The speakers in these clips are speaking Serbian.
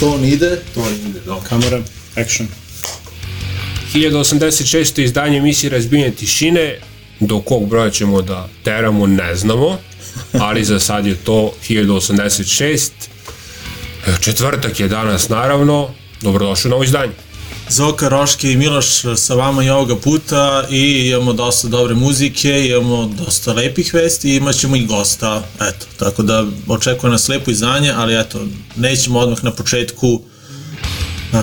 Ton ide, ton ide, do kamera, action. 1086. izdanje emisije Razbijanje tišine, do kog broja ćemo da teramo ne znamo, ali za sad je to 1086. Četvrtak je danas naravno, dobrodošli u novo izdanje. Zoka, Roške i Miloš sa vama i ovoga puta i imamo dosta dobre muzike, imamo dosta lepih vesti i imat ćemo i gosta, eto, tako da očekuje nas lepo izdanje, ali eto, nećemo odmah na početku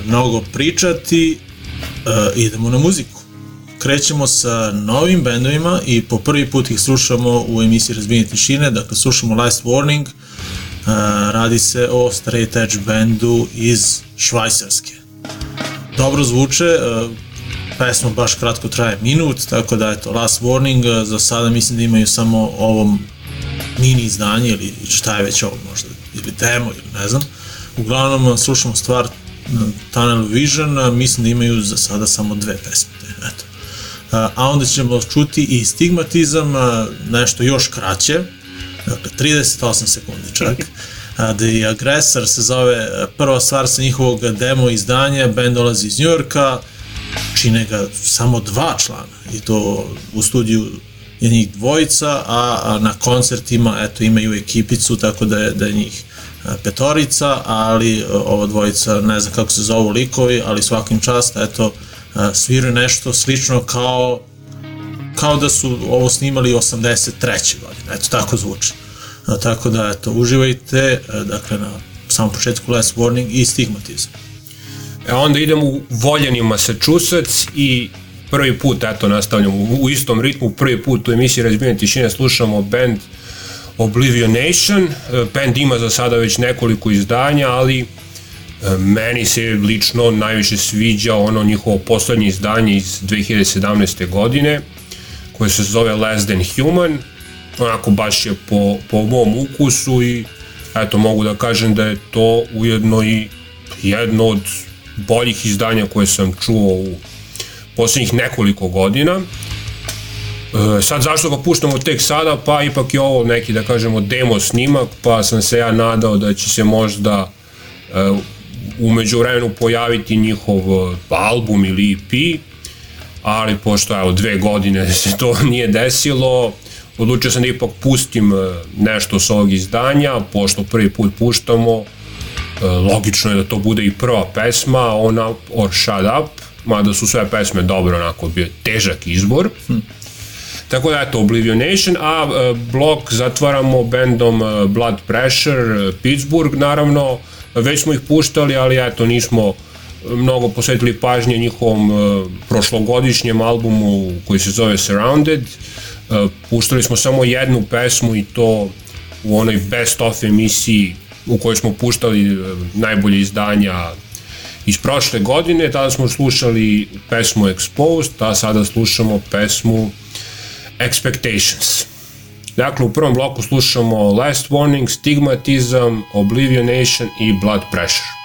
mnogo pričati, e, idemo na muziku. Krećemo sa novim bendovima i po prvi put ih slušamo u emisiji Razbijenje tišine, dakle slušamo Last Warning, e, radi se o straight edge bendu iz Švajcarske dobro zvuče, e, pesma baš kratko traje minut, tako da eto, Last Warning, e, za sada mislim da imaju samo ovom mini izdanje ili šta je već ovo možda, ili demo ili ne znam. Uglavnom e, slušamo stvar Tunnel Vision, mislim da imaju za sada samo dve pesme, eto. A onda ćemo čuti i stigmatizam, nešto još kraće, dakle 38 sekundi čak. The Aggressor se zove prva stvar sa njihovog demo izdanja, band dolazi iz Njujorka, čine ga samo dva člana i to u studiju je njih dvojica, a, a na koncertima eto imaju ekipicu tako da je, da je njih petorica, ali ova dvojica ne znam kako se zovu likovi, ali svakim čast eto sviraju nešto slično kao kao da su ovo snimali 83. godine, eto tako zvuči. Tako da, eto, uživajte, a, dakle, na samom početku Last Warning i Stigmatizam. E onda idemo u voljeni Massachusetts i prvi put, eto, nastavljamo u, istom ritmu, prvi put u emisiji Razbijene tišine slušamo band Oblivion Nation. E, Band ima za sada već nekoliko izdanja, ali e, meni se lično najviše sviđa ono njihovo poslednje izdanje iz 2017. godine, koje se zove Less Than Human, onako baš je po, po mom ukusu i eto mogu da kažem da je to ujedno i jedno od boljih izdanja koje sam čuo u poslednjih nekoliko godina. E, sad zašto ga puštamo tek sada, pa ipak je ovo neki da kažemo demo snimak, pa sam se ja nadao da će se možda e, umeđu vremenu pojaviti njihov e, album ili EP, ali pošto evo dve godine se to nije desilo, odlučio sam da ipak pustim e, nešto sa ovog izdanja, pošto prvi put puštamo, e, logično je da to bude i prva pesma, ona or Shut Up, mada su sve pesme dobro, onako bio težak izbor. Hm. Tako da, eto, Oblivion Nation, a e, blok zatvaramo bendom Blood Pressure, Pittsburgh, naravno, već smo ih puštali, ali eto, nismo mnogo posvetili pažnje njihovom prošlogodišnjem albumu koji se zove Surrounded, puštali smo samo jednu pesmu i to u onoj best of emisiji u kojoj smo puštali e, najbolje izdanja iz prošle godine, tada smo slušali pesmu Exposed, a sada slušamo pesmu Expectations. Dakle, u prvom bloku slušamo Last Warning, Stigmatism, Oblivionation i Blood Pressure.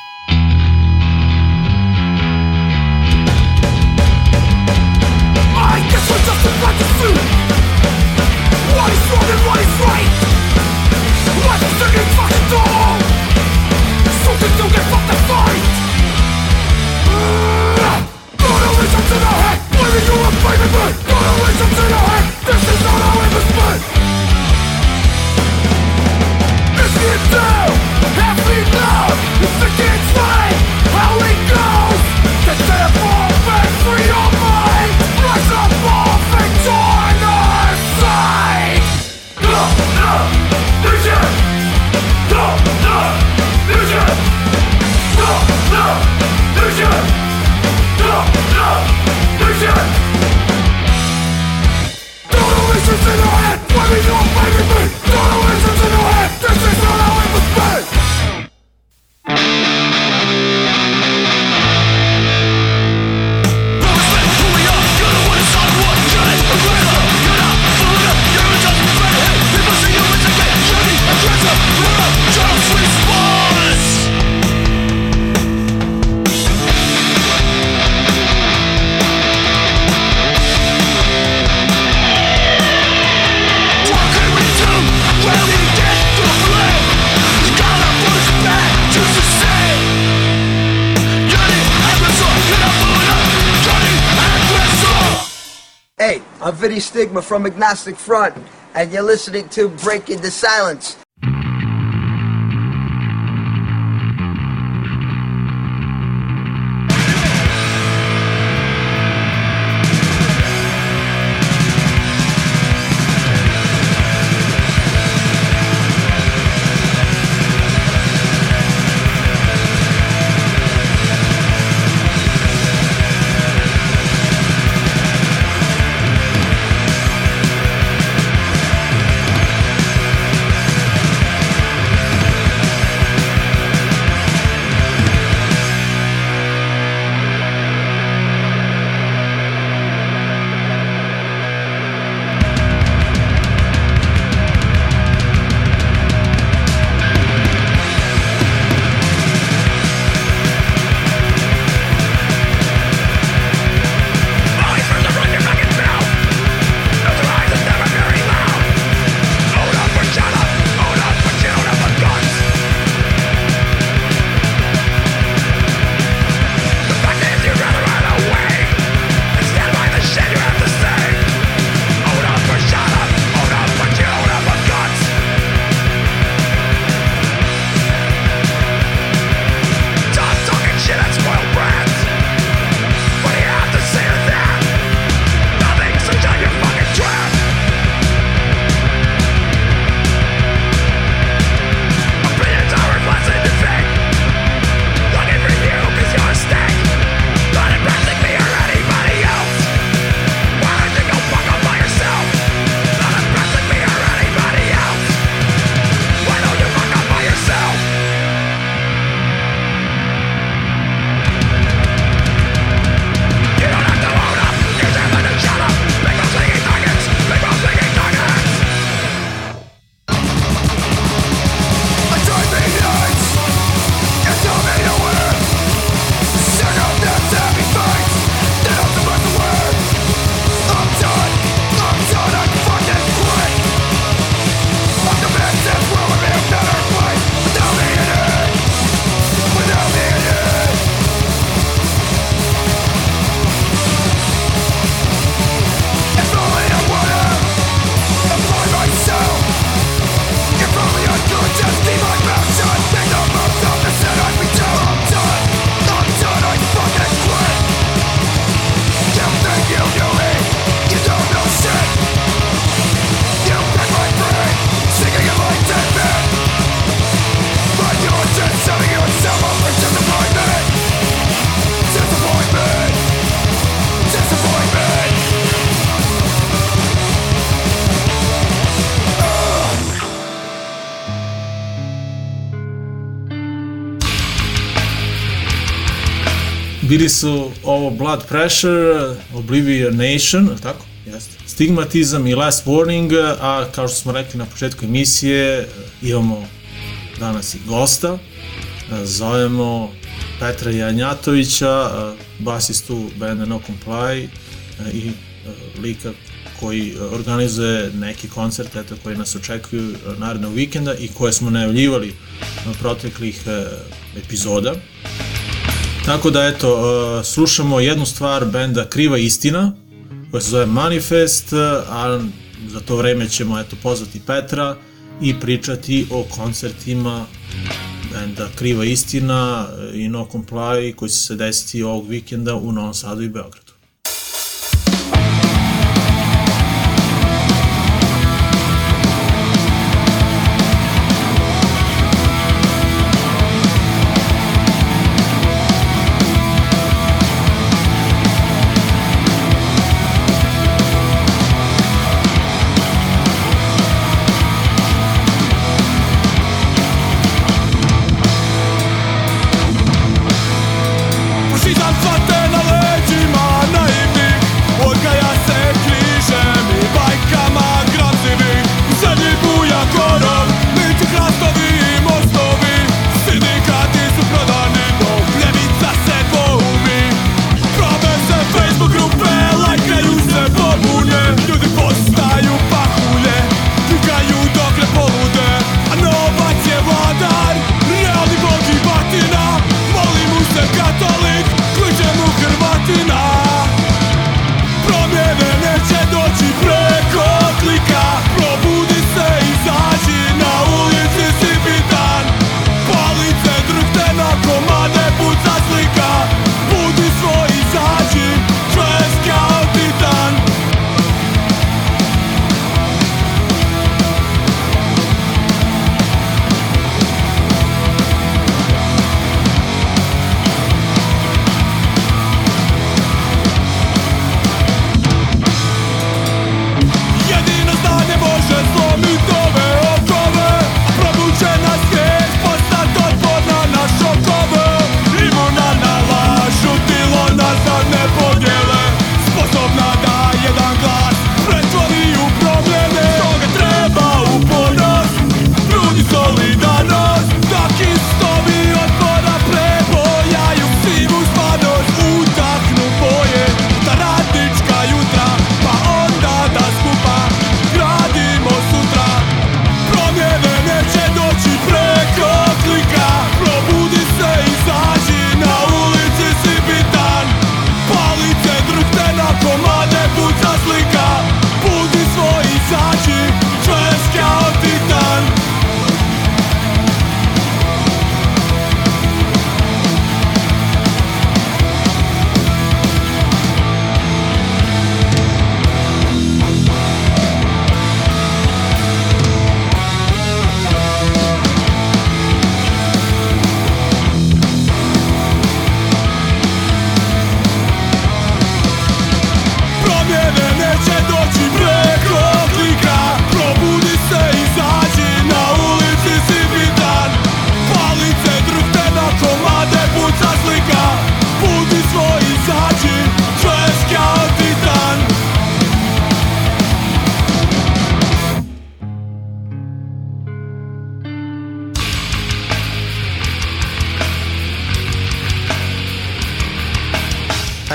Stigma from Agnostic Front, and you're listening to Break Into Silence. Bili su ovo Blood Pressure, Oblivion Nation, tako? Jeste. Stigmatizam i Last Warning, a kao što smo rekli na početku emisije, imamo danas i gosta. Zovemo Petra Janjatovića, basistu benda No Comply i lika koji organizuje neki koncert eto, koji nas očekuju narednog vikenda i koje smo najavljivali na proteklih epizoda. Tako da, eto, uh, slušamo jednu stvar benda Kriva istina, koja se zove Manifest, a za to vreme ćemo, eto, pozvati Petra i pričati o koncertima benda Kriva istina i No Comply koji će se desiti ovog vikenda u Novom Sadu i Beogradu.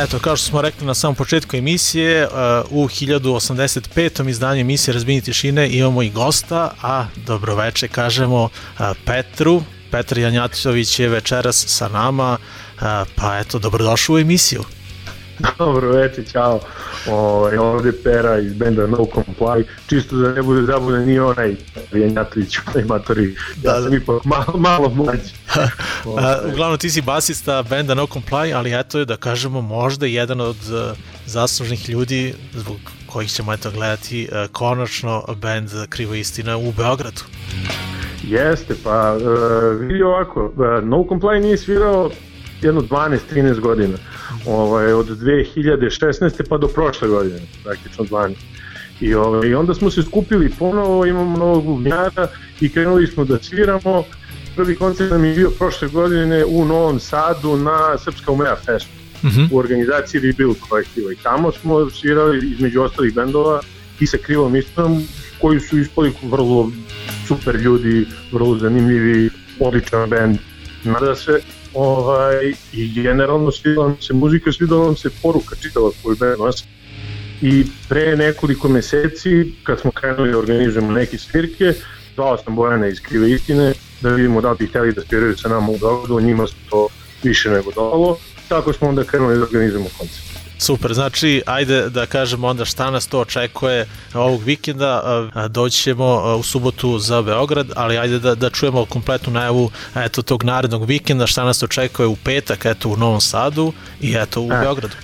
Eto, kao što smo rekli na samom početku emisije, uh, u 1085. izdanju emisije Razbini tišine imamo i gosta, a dobroveče kažemo uh, Petru. Petar Janjatović je večeras sa nama, uh, pa eto, dobrodošao u emisiju. Dobro večer, čao. Ovaj ovde Pera iz benda No Comply. Čisto da ne bude zabune ni onaj Janjatović, onaj matori. Da, Ja da. sam ipak malo, malo mlađi. A, uglavnom ti si basista benda No Comply, ali eto je da kažemo možda jedan od uh, zaslužnih ljudi zbog kojih ćemo eto gledati uh, konačno bend Krivo istina u Beogradu. Jeste, pa uh, vidi ovako, uh, No Comply nije svirao jedno 12-13 godina. Ovaj, od 2016. pa do prošle godine, praktično 12. I, ovaj, I onda smo se skupili ponovo, imamo novog bubnjara i krenuli smo da sviramo. Prvi koncert nam je bio prošle godine u Novom Sadu na Srpska umeja festu Uh -huh. u organizaciji Rebuild kolektiva i tamo smo svirali između ostalih bendova i sa Krivom Istinom koji su ispali vrlo super ljudi, vrlo zanimljivi, odličan bend. Nada se ovaj, i generalno svidala nam se muzika, svidala nam se poruka čitava koju band nosi. I pre nekoliko meseci, kad smo krenuli da organizujemo neke svirke, zvao sam Bojana iz Krive istine da vidimo da bi hteli da sviraju sa nama u Beogradu, njima se to više nego dalo. Tako smo onda krenuli da organizujemo koncert. Super, znači ajde da kažemo onda šta nas to očekuje ovog vikenda, a, a, doći ćemo a, u subotu za Beograd, ali ajde da, da čujemo kompletnu najavu eto tog narednog vikenda, šta nas očekuje u petak eto u Novom Sadu i eto u E. Beogradu.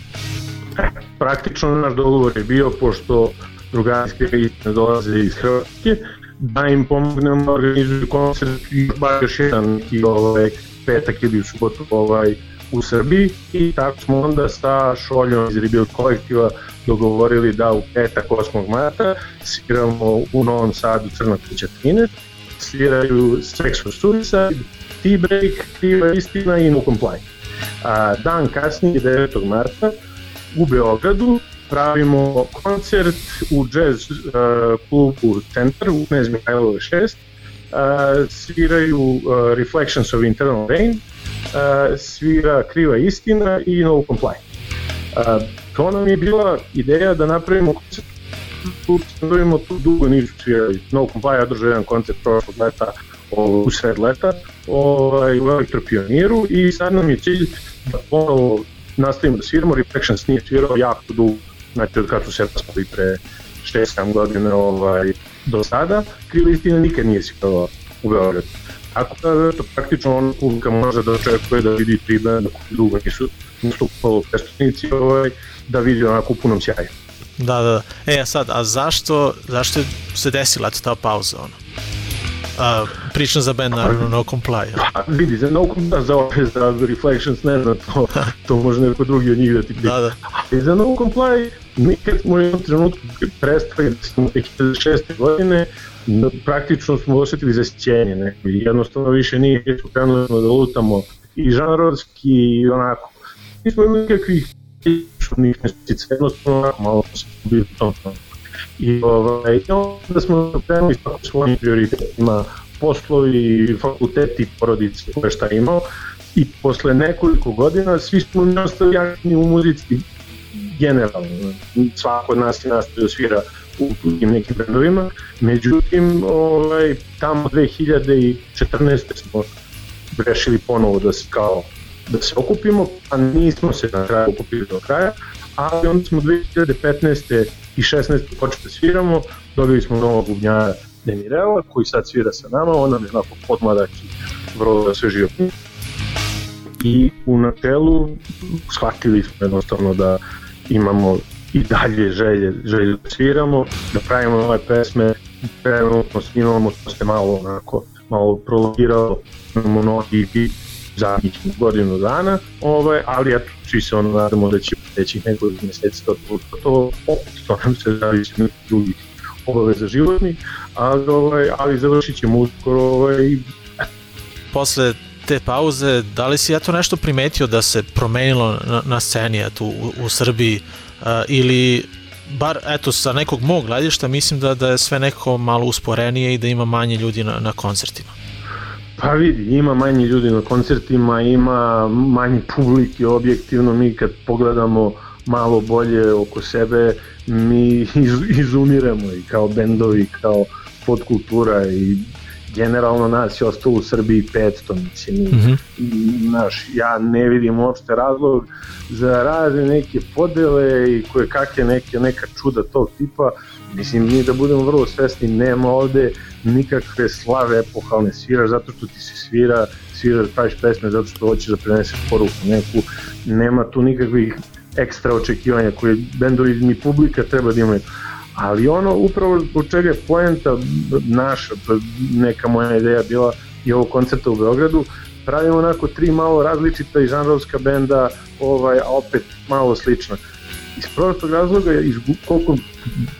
Praktično naš dogovor je bio, pošto drugarske istine dolaze iz Hrvatske, da im pomognemo da organizuju koncert i bar još jedan i ovaj, petak ili u subotu ovaj, u Srbiji i tako smo onda sa Šoljom iz Rebuild kolektiva dogovorili da u petak 8. marta sviramo u Novom Sadu Crna kuća 13, sviraju Sex for Suicide, T-Break, Kriva istina i No Comply. A, dan kasnije, 9. marta, u Beogradu pravimo koncert u jazz uh, klubu Centar u Knez Mihajlove 6. Uh, sviraju uh, Reflections of Internal Rain, svira Kriva istina i No Comply. Uh, to nam je bila ideja da napravimo koncert standovima tu dugo nisu svirali. No Comply održao jedan koncert prošlog leta u sred leta ovaj, u Elektropioniru i sad nam je cilj da ponovo nastavimo da sviramo. Reflections nije svirao jako dugo, znači od kad su se raspali pre 6-7 godina ovaj, do sada. Kriva istina nikad nije svirao u Beogradu. Tako da, eto, praktično on publika može da očekuje da vidi tri benda koji dugo nisu nastupali u prestupnici, ovaj, da vidi onako u punom sjaju. Da, da, da. E, a sad, a zašto, zašto se desila ta pauza, ono? A, pričam za band, naravno, No Comply. a? A vidi, za No da za ove, za Reflections, ne znam, to, to može neko drugi od njih da ti priča. Da, da. I za No Comply, mi kad smo u jednom trenutku prestali da smo 2006. godine, praktično smo osetili zasjećenje neko i jednostavno više nije krenuli smo da lutamo i žanrovski i onako. Nismo imali nikakvih čudnih mesecica, jednostavno onako malo smo bili u tom. I ovaj, onda smo krenuli sa svojim prioritetima, poslovi, fakulteti, porodice, koje šta imao. I posle nekoliko godina svi smo mi ostali aktivni u muzici generalno. Svako od nas je nastavio svira u tim nekim brendovima. Međutim, ovaj, tamo 2014. smo rešili ponovo da se kao da se okupimo, a nismo se na kraju okupili do kraja, ali onda smo 2015. i 16. počeli da sviramo, dobili smo novog bubnjara Demirela, koji sad svira sa nama, on nam je onako podmladak i vrlo sve životni. I u načelu shvatili smo jednostavno da imamo i dalje želje, želje da sviramo, da pravimo nove pesme, trenutno snimamo, to se malo onako, malo prologirao, imamo novi EP zadnjih godinu dana, ovaj, ali eto, svi se ono nadamo da će sledećih nekoliko meseci to, to, to, to, to nam se zavisi od drugih obaveza životnih, ali, ovaj, ali završit ćemo uskoro ovaj, Posle te pauze, da li si eto nešto primetio da se promenilo na, na sceni eto, u, u Srbiji ili bar eto sa nekog mog gledišta mislim da, da je sve nekako malo usporenije i da ima manje ljudi na, na koncertima. Pa vidi, ima manji ljudi na koncertima, ima manji publike, objektivno mi kad pogledamo malo bolje oko sebe, mi iz, izumiremo i kao bendovi, kao podkultura i generalno nas je ostalo u Srbiji 500, mislim, mm -hmm. naš, ja ne vidim uopšte razlog za razne neke podele i koje kakve neke, neka čuda tog tipa, mislim, mi da budemo vrlo svesni, nema ovde nikakve slave epohalne, sviraš zato što ti se svira, sviraš, praviš pesme zato što hoćeš da preneseš poruku neku, nema tu nikakvih ekstra očekivanja koje bendovi ni publika treba da imaju ali ono upravo zbog čega je poenta naša, neka moja ideja bila i ovog koncerta u Beogradu, pravimo onako tri malo različita i žanrovska benda, ovaj, a opet malo slična. Iz prostog razloga, iz, koliko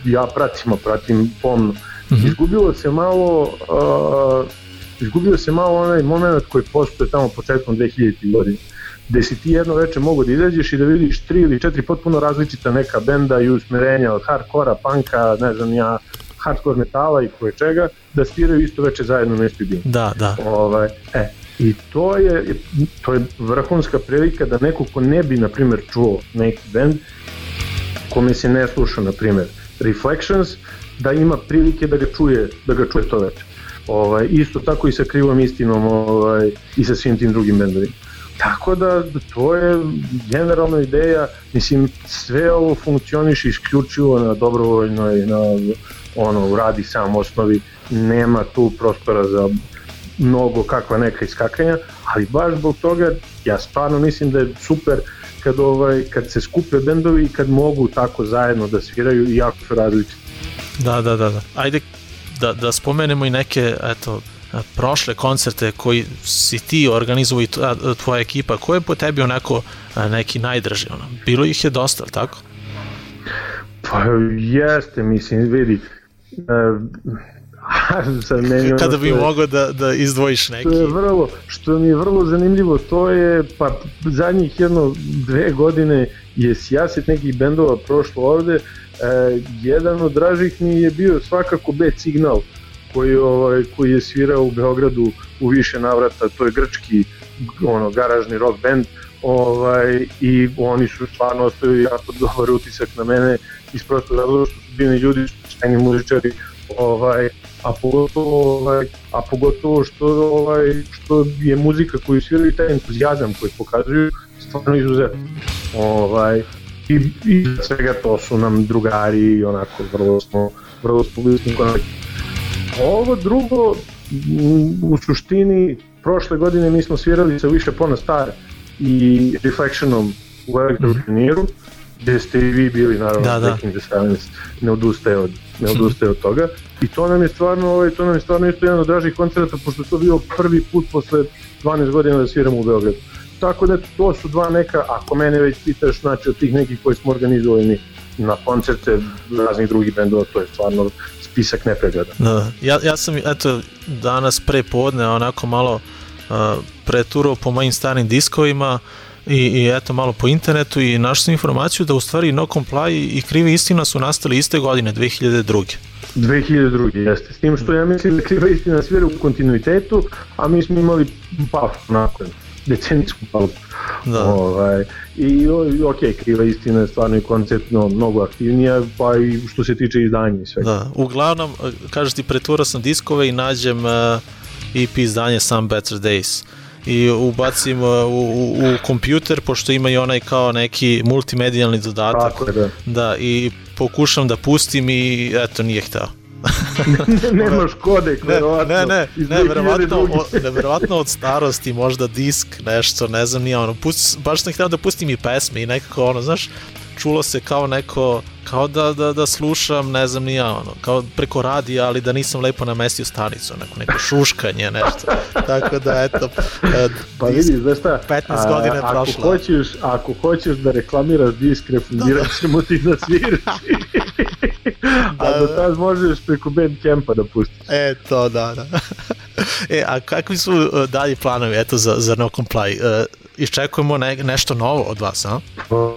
ja pratim, a pratim pomno, mm -hmm. izgubilo se malo uh, izgubio se malo onaj moment koji postoje tamo početkom 2000. godine gde si ti jedno veče mogu da izađeš i da vidiš tri ili četiri potpuno različita neka benda i usmerenja od hardkora, panka, ne znam ja, hardcore metala i koje čega, da sviraju isto veče zajedno na istoj Da, da. Ovaj, e, I to je, to je vrhunska prilika da neko ko ne bi, na primjer, čuo neki band, kome se ne sluša, na primjer, Reflections, da ima prilike da ga čuje, da ga čuje to veče. Ovaj, isto tako i sa krivom istinom ovaj, i sa svim tim drugim bendovima. Tako da to je generalna ideja, mislim sve ovo funkcioniše isključivo na dobrovoljnoj, na ono, radi sam osnovi, nema tu prostora za mnogo kakva neka iskakanja, ali baš zbog toga ja stvarno mislim da je super kad, ovaj, kad se skupe bendovi i kad mogu tako zajedno da sviraju i jako su različiti. Da, da, da, da. Ajde da, da spomenemo i neke, eto, prošle koncerte koji si ti organizovao i tvoja ekipa, ko je po tebi onako neki najdraži? Ono? Bilo ih je dosta, tako? Pa jeste, mislim, vidi, sad meni Kada bi mogao da, da izdvojiš neki. Što je vrlo, što mi je vrlo zanimljivo, to je, pa zadnjih jedno dve godine je sjaset nekih bendova prošlo ovde, e, jedan od dražih mi je bio svakako Bad Signal, koji, ovaj, koji je svirao u Beogradu u više navrata, to je grčki ono, garažni rock band, ovaj, i oni su stvarno ostavili jako dobar utisak na mene iz prostog razloga što su bili ljudi sjajni muzičari ovaj, a pogotovo ovaj, a pogotovo što ovaj što je muzika koju sviraju taj entuzijazam koji pokazuju stvarno izuzetno. Ovaj i, i svega to su nam drugari i onako vrlo smo vrlo smo kontaktima. Ovo drugo, u suštini, prošle godine mi smo svirali sa više pona Star i Reflectionom u Elektroniru, mm -hmm. gde ste i vi bili, naravno, da, da. The Silence, ne odustaje od, ne odustaje od toga. I to nam je stvarno, ovaj, to nam je stvarno isto jedan od dražih koncerta, pošto to bio prvi put posle 12 godina da sviramo u Beogradu. Tako da to su dva neka, ako mene već pitaš, znači od tih nekih koji smo organizovali na koncerte raznih drugih bendova, to je stvarno spisak nepregledan. Da, ja, ja sam eto danas pre podne onako malo uh, preturao po mojim starim diskovima i, i eto malo po internetu i našao sam informaciju da u stvari No Comply i Kriva istina su nastali iste godine, 2002. 2002. jeste. S tim što ja mislim da Kriva istina svira u kontinuitetu, a mi smo imali pa nakon decenijsku pauzu. Da. Ovaj, I ok, kriva istina je stvarno i konceptno mnogo aktivnija, pa i što se tiče izdanja i svega. Da, uglavnom, kažeš ti, pretura sam diskove i nađem uh, EP izdanje Some Better Days i ubacim uh, u, u, u kompjuter, pošto ima i onaj kao neki multimedijalni dodatak. Tako je, da. Da, i pokušam da pustim i eto, nije hteo. Nemaš kodek, verovatno. Ne, ne, ne, ne verovatno, o, ne, verovatno od starosti, možda disk, nešto, ne znam, nije ono, pust, baš sam htio da pustim i pesme i nekako ono, znaš, čulo se kao neko, kao da, da, da slušam, ne znam ni ja, ono, kao preko radija, ali da nisam lepo namestio stanicu, neko, neko šuškanje, nešto. Tako da, eto, pa vidi, znaš šta, 15 godina je prošlo. Ako hoćeš, ako hoćeš da reklamiraš disk, refundirat ćemo ti da sviraš. da, a do da. tad možeš preko Bandcampa da pustiš. E, to, da, da. e, a kakvi su uh, dalji planovi, eto, za, za No Comply? Uh, iščekujemo ne, nešto novo od vas, a? Pa,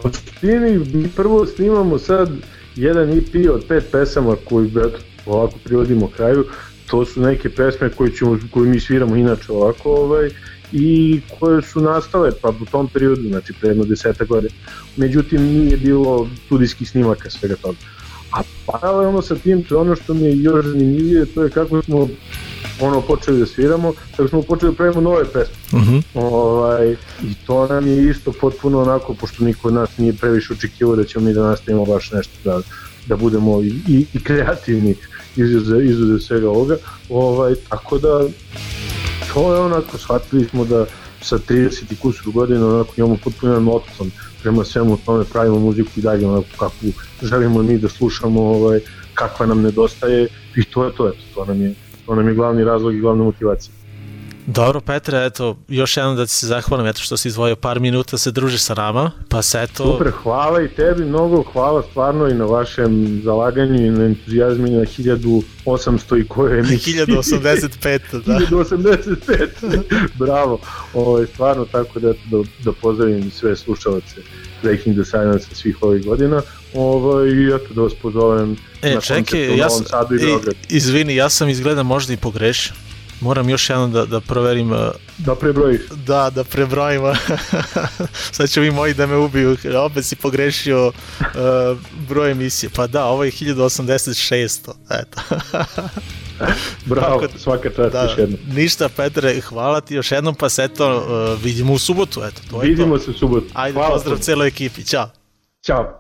mi prvo snimamo sad jedan EP od pet pesama koji, eto, ovako privodimo kraju. to su neke pesme koje, ćemo, koje mi sviramo inače ovako ovaj, i koje su nastale pa u tom periodu, znači pre jedno deseta godina. Međutim, nije bilo studijskih snimaka svega toga. A paralelno sa tim, to je ono što mi je još zanimljivije, to je kako smo ono počeli da sviramo, tako smo počeli da pravimo nove pesme. Uh -huh. Ovaj, I to nam je isto potpuno onako, pošto niko od nas nije previše očekivao da ćemo mi da nastavimo baš nešto da, da budemo i, i, i kreativni izuze, izuze svega ovoga. Ovaj, tako da to je onako, shvatili smo da sa 30 i kusur godina onako imamo potpuno jedan otklon prema svemu tome, pravimo muziku i dalje onako kakvu želimo mi da slušamo, ovaj, kakva nam nedostaje i to je to, eto, to nam je, to nam je glavni razlog i glavna motivacija. Dobro, Petre, eto, još jednom da ti se zahvalim, eto što si izdvojio par minuta da se družiš sa nama, pa se eto... Super, hvala i tebi mnogo, hvala stvarno i na vašem zalaganju i na entuzijazmi na 1800 i koje emisiji. 1085, da. 1085, bravo, ovo, ovaj, stvarno tako da, da, da pozdravim sve slušalce Breaking the Silence svih ovih godina ovaj, i eto da vas pozovem e, na čekaj, ja sam, Sadu i Beograd. Izvini, ja sam izgleda možda i pogrešio. Moram još jednom da, da proverim... uh, Da prebrojiš. Da, da prebrojim. Sad će mi moji da me ubiju. Opet si pogrešio uh, broj emisije. Pa da, ovo je 1086. Eto. Bravo, Tako, svaka čast da, još jednom. Ništa, Petre, hvala ti još jednom, pa se eto, uh, vidimo u subotu. Eto, to je Vidimo to. se u subotu. Ajde, hvala pozdrav celoj ekipi. Ćao. Ćao.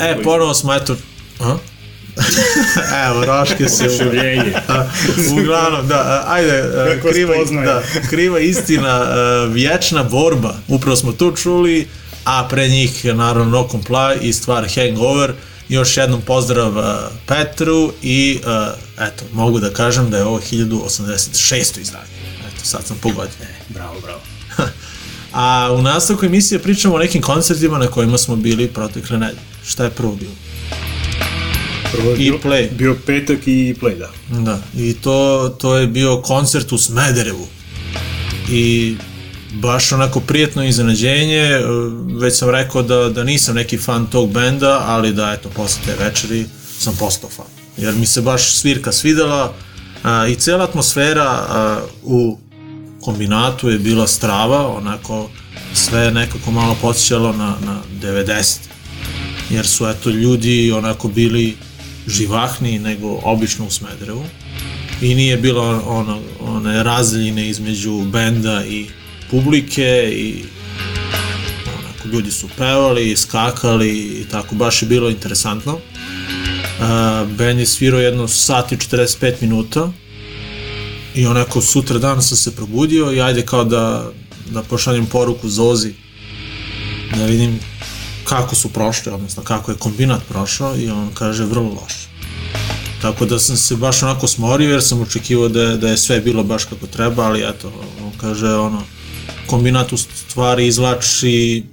E, ponovo smo, eto... A? Evo, Raške se... Oduševljenje. Uglavnom, da, ajde, Kako kriva, spoznaje. da, kriva istina, vječna borba, upravo smo to čuli, a pre njih naravno No Comply i stvar Hangover. Još jednom pozdrav Petru i eto, mogu da kažem da je ovo 1086. izdanje. Eto, sad sam pogodio. Bravo, bravo. A u nastavku emisije pričamo o nekim koncertima na kojima smo bili protekle nedelje. Šta je prvo bilo? Prvo je I bio, play. bio petak i play, da. Da, i to, to je bio koncert u Smederevu. I baš onako prijetno iznenađenje, e, već sam rekao da, da nisam neki fan tog benda, ali da eto, posle te večeri sam postao fan. Jer mi se baš svirka svidela a, i cela atmosfera a, u kombinatu je bila strava, onako sve nekako malo podsjećalo na, na 90 jer su eto ljudi onako bili živahniji nego obično u Smederevu i nije bilo ono, one razdaljine između benda i publike i onako ljudi su pevali, skakali i tako, baš je bilo interesantno. Uh, band je svirao jedno sat i 45 minuta i onako sutra dan sam se probudio i ajde kao da, da pošaljem poruku Zozi da vidim kako su prošli, odnosno kako je kombinat prošao i on kaže vrlo loše. Tako da sam se baš onako smorio jer sam očekivao da, je- da je sve bilo baš kako treba, ali eto, on kaže ono, kombinat u stvari izvlači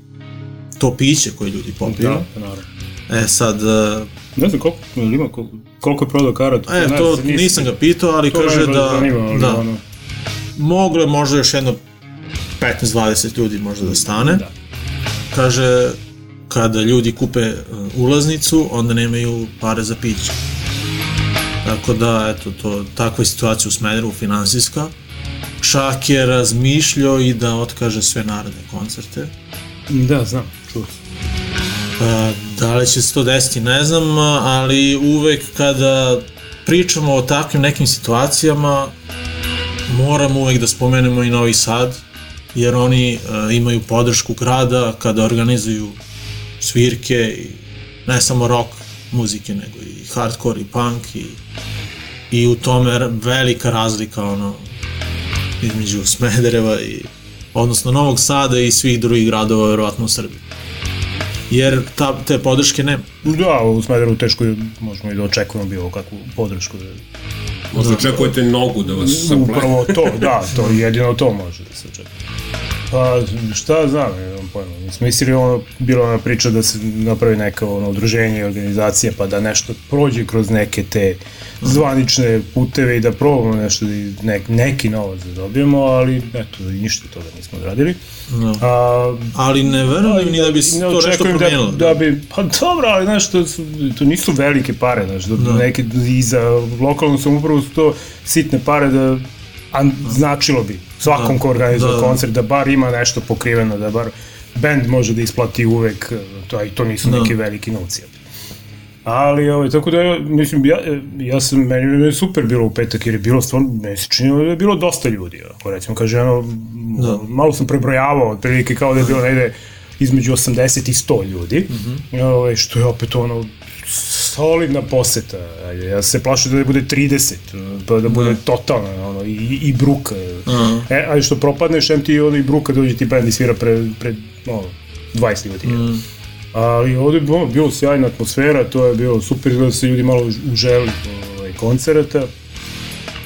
to piće koje ljudi popiju. Da, pa naravno. E sad, e, Ne znam koliko, ima, koliko, koliko je prodao karata? e, Ne to znam, nisam ga pitao, ali to kaže da, zanima, ali da, ono, moglo je možda još jedno 15-20 ljudi možda da stane. Da. Kaže, kada ljudi kupe e, ulaznicu, onda nemaju pare za piće. Tako da, eto, to, takva je situacija u Smederevu finansijska. Čak je razmišljao i da otkaže sve naredne koncerte. Da, znam, čuo sam. Pa, da li će se to desiti, ne znam, ali uvek kada pričamo o takvim nekim situacijama, moramo uvek da spomenemo i Novi Sad, jer oni e, imaju podršku grada kada organizuju svirke i ne samo rock muzike, nego i hardcore i punk i, i u tome velika razlika ono između Smedereva i odnosno Novog Sada i svih drugih gradova verovatno u Srbiji jer ta, te podrške nema. Da, u Smederu teško je, možemo i da očekujemo bilo kakvu podršku. Možda očekujete nogu da vas saple. Upravo to, da, to jedino to može da se očekuje. Pa šta znam, nemam pojma. Mi smo mislili ono, bila ona priča da se napravi neka ono, udruženje i organizacija pa da nešto prođe kroz neke te zvanične puteve i da probamo nešto, i ne, neki novac da dobijemo, ali eto, ništa toga nismo odradili. No. A, Ali ne verujem ni da bi ne to nešto očekujem promijenilo. Da, da bi, pa dobro, ali znaš, to, su, to nisu velike pare, znaš, da, da. neke, i za lokalnu samoupravu su to sitne pare da a značilo bi svakom Da. ko organizuje Da. koncert da bar ima nešto pokriveno, da bar band može da isplati uvek, to, a i to nisu Da. neki veliki novci. Ali, ovaj, tako da, ja, mislim, ja, ja sam, meni, je super bilo u petak, jer je bilo stvarno, meni se činilo da je bilo dosta ljudi, ako recimo, kaže, ono, Da. malo sam prebrojavao, otprilike kao da je bilo negde između 80 i 100 ljudi, Mhm. ovaj, što je opet ono, solidna poseta, ja se plašim da ne bude 30, pa da bude totalno, ono, i, i bruka. Aha. E, ali što propadneš, em ti ono i bruka dođe ti band i svira pred, pred ono, 20 ljudi. Mm. Ali ovde je bilo, bilo sjajna atmosfera, to je bilo super, da se ljudi malo uželi ovaj, koncerata.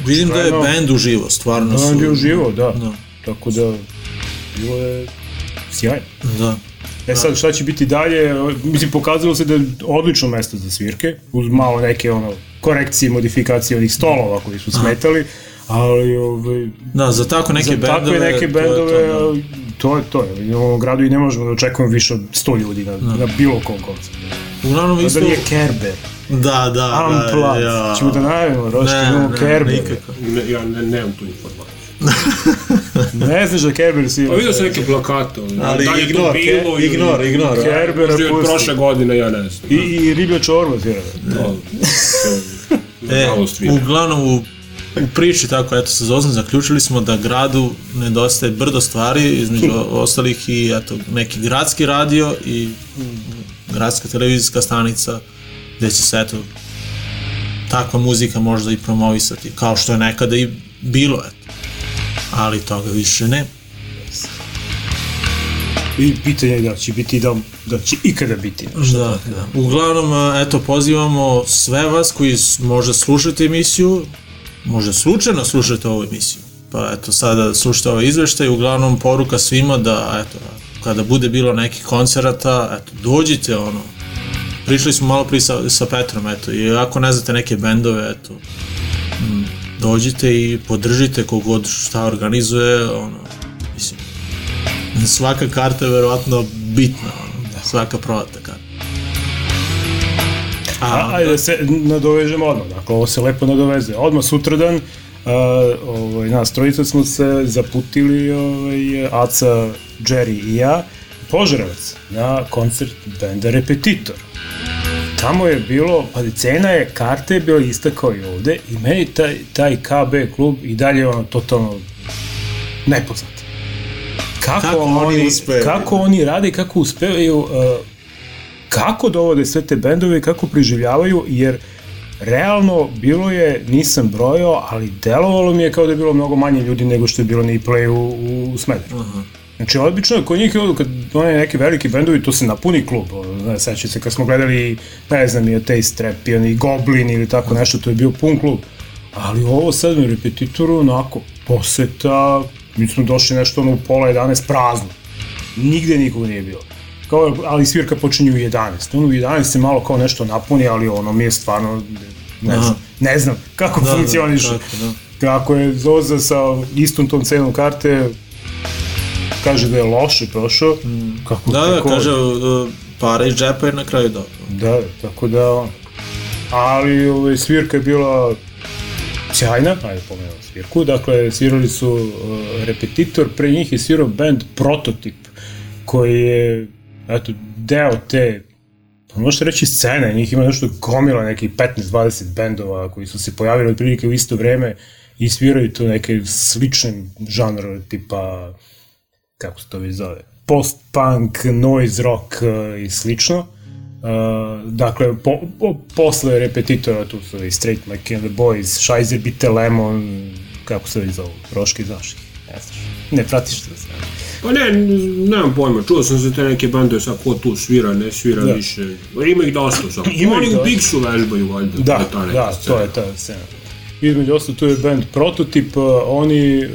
Vidim da je band uživo, stvarno Da, su... on je uživo, da. Da. Tako da, bilo je sjajno. Da. E sad, šta će biti dalje? Mislim, pokazalo se da je odlično mesto za svirke, uz malo neke ono, korekcije, modifikacije onih stolova koji su smetali, ali ovaj, Da, za tako neke za bendove... takve neke to je bendove, to, da. to je to. U ovom gradu i ne možemo da očekujemo više od 100 ljudi na, na bilo kom koncertu. Uglavnom Da isto... nije Kerber, Da, da, Unplugged, da, ja. ćemo da najavimo, Roške, Ne, imamo ne, Kerber. ja ne, nemam tu informaciju. Ne znaš da Kerber si... Pa vidio sam neke plakate, ali, Ali da je ignor, bilo ke- ignor, ili... ignor. Kerbera Možda je od pusti. prošle godine, ja ne znam. I, i riblja čorba svira. Da, E, vidim. uglavnom u, u priči tako, eto, sa Zozan zaključili smo da gradu nedostaje brdo stvari, između ostalih i eto, neki gradski radio i gradska televizijska stanica, gde će se, eto, takva muzika možda i promovisati, kao što je nekada i bilo, eto. Ali toga više ne. I pitanje je da će biti da, da će ikada biti. nešto Da, da. Uglavnom, eto, pozivamo sve vas koji možda slušate emisiju, možda slučajno slušate ovu emisiju. Pa eto, sada slušate ovaj izveštaj, uglavnom poruka svima da, eto, kada bude bilo nekih koncerata, eto, dođite, ono, pričali smo malo prije sa, sa Petrom, eto, i ako ne znate neke bendove, eto, dođite i podržite kogod šta organizuje, ono, mislim, svaka karta je verovatno bitna, ono, svaka prodata karta. A, ajde da se nadovežemo odmah, dakle ovo se lepo nadovezuje. Odmah sutradan, uh, ovaj, nas trojica smo se zaputili, ovaj, Aca, Jerry i ja, Požarevac, na koncert benda Repetitor. Tamo je bilo, pa cena je, karte je bila ista kao i ovde i meni taj, taj KB klub i dalje ono totalno nepoznat. Kako, Kako oni uspevaju? Kako oni rade i kako uspevaju, uh, kako dovode sve te bendove i kako preživljavaju, jer realno bilo je, nisam brojao, ali delovalo mi je kao da je bilo mnogo manje ljudi nego što je bilo na E-play u, u Smederu. Znači, obično je kod njih, kad one neki veliki bendovi, to se napuni klub. Znaš, seća se kad smo gledali, ne znam, i Taste Trap, i oni Goblin ili tako nešto, to je bio pun klub. Ali ovo sad na repetitoru, onako, poseta, mi smo došli nešto ono u pola 11 prazno. Nigde nikog nije bilo. Kao, ali svirka počinje u 11. Ono u 11 se malo kao nešto napuni, ali ono mi je stvarno, ne Aha. znam, ne znam kako Da, da, funkcioniše. tako, da. Kako je Zoza sa istom tom cenom karte, kaže da je loše prošao. Kako Da, da, kaže, uh, para iz džepa je na kraju dobro. Da, tako da... Ali ovaj, svirka je bila sjajna, ajde pomenuo svirku, dakle svirali su uh, repetitor, pre njih je svirao band Prototip, koji je, eto, deo te pa možete reći scene, njih ima nešto gomila, nekih 15-20 bendova koji su se pojavili otprilike u isto vreme i sviraju to neke slične žanre tipa kako se to već zove, post-punk, noise rock uh, i slično. Uh, dakle, po, po, posle repetitora tu su i Straight Mike and the Boys, Shizer Bitte Lemon, kako se već zovu, Roški, znaš ih, ne znaš, ne pratiš to sve. Pa ne, nemam pojma, čuo sam za te neke bende, sad ko tu svira, ne svira Da. više. Ima ih dosta sad. Ima Oni u dosta. Bigsu vežbaju valjda. Da, ta neka da, scena. to je ta scena. Između ostalo, tu je band Prototip, uh, oni uh,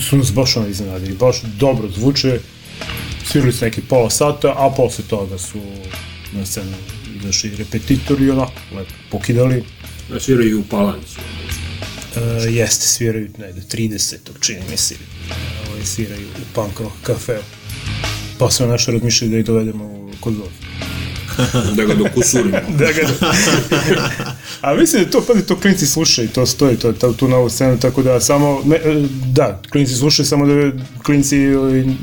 su nas baš ono iznenadili, baš dobro zvuče, svirali su neki pola sata, a posle toga su na scenu izašli repetitori i onako, lepo pokidali. Da sviraju u Palanci. Uh, jeste, sviraju negde 30. čini mi se, ovaj, sviraju u punk rock kafeu. Pa smo nešto razmišljali da ih dovedemo kod Zozu. Da ga dokusurimo. da ga A mislim da to, pazi, to klinci slušaju, to stoji, to, to, tu novu scenu, tako da samo, ne, e, da, klinci slušaju, samo da klinci n-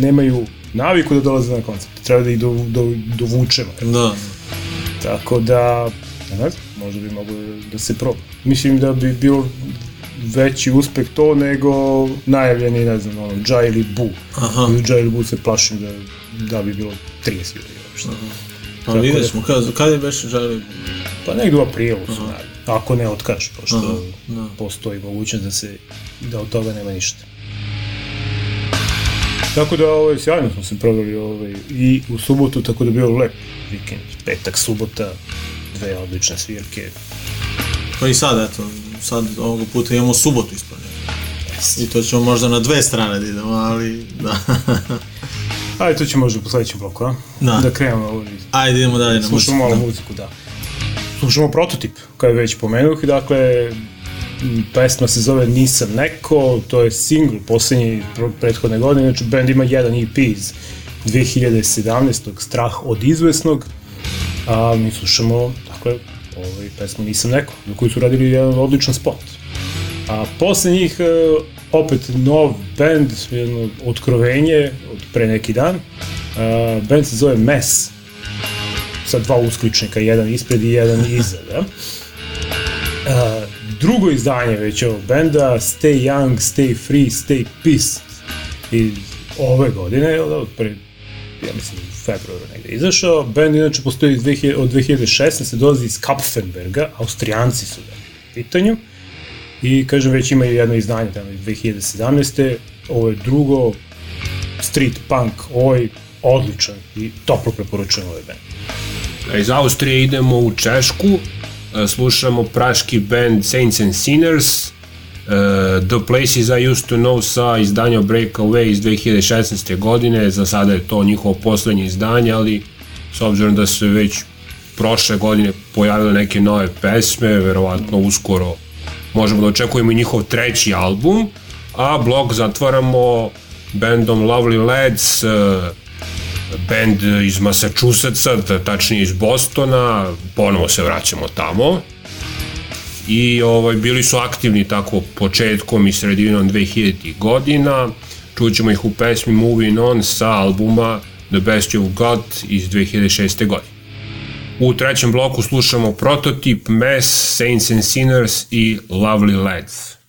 nemaju naviku da dolaze na koncert. Treba da ih do, do, dovučemo. Da. Tako da, ne znam, možda bi moglo da se proba. Mislim da bi bio veći uspeh to nego najavljeni, ne znam, ono, Jai ili Bu. Aha. Jai ili Bu se plašim da, da bi bilo 30 ljudi uopšte. Pa Tako vidjet ćemo, kad, kad je beše žali? Pa negdje u aprilu su najavili. Ako ne otkaže, pošto Aha, da. postoji mogućnost da se da od toga nema ništa. Tako da ovaj, sjajno smo se proveli ovaj, i u subotu, tako da je bio lep vikend. Petak, subota, dve odlične svirke. Pa i sad, eto, sad ovoga puta imamo subotu isplanjenu. I to ćemo možda na dve strane da idemo, ali da. Ajde, to će možda po sledećem bloku, a? Da. Da krenemo ovaj, Ajde, idemo dalje na Slušamo muziku. malo da. muziku, da. Slušamo prototip, kao je već pomenuh, dakle, m, pesma se zove Nisam neko, to je single poslednji prethodne godine, znači band ima jedan EP iz 2017. Strah od izvesnog, a mi slušamo, dakle, ovaj pesmu Nisam neko, za koju su radili jedan odličan spot. A posle njih e, opet nov band, jedno otkrovenje od pre neki dan. A, band se zove Mess, sa dva uskličnika, jedan ispred i jedan iza, da. A, drugo izdanje već ovog benda, Stay Young, Stay Free, Stay Pissed, iz ove godine, jel da, pre, ja mislim, februaru negde izašao. Band inače postoji iz 2000, od 2016. dolazi iz Kapfenberga, Austrijanci su da u pitanju. I kažem, već imaju jedno izdanje tamo iz 2017. Ovo je drugo, street punk, oj, odličan i toplo preporučujem ovaj band. Iz Austrije idemo u Češku, e, slušamo praški band Saints and Sinners, e, The Places I Used to Know sa izdanja Breakaway iz 2016. godine, za sada je to njihovo poslednje izdanje, ali s obzirom da se već prošle godine pojavile neke nove pesme, verovatno uskoro možemo da očekujemo i njihov treći album, a blog zatvaramo bandom Lovely Lads, e, band iz Massachusettsa, ta- tačnije iz Bostona, ponovo se vraćamo tamo. I ovaj, bili su aktivni tako početkom i sredinom 2000 godina. Čućemo ih u pesmi Moving On sa albuma The Best You've Got iz 2006. godine. U trećem bloku slušamo Prototip, Mess, Saints and Sinners i Lovely Lads.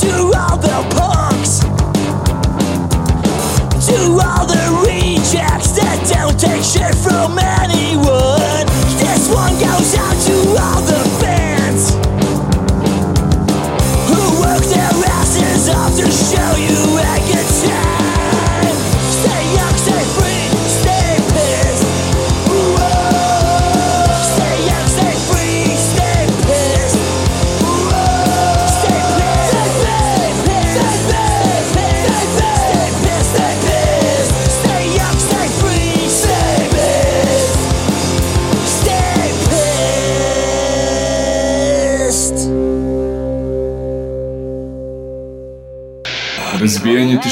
To all the punks,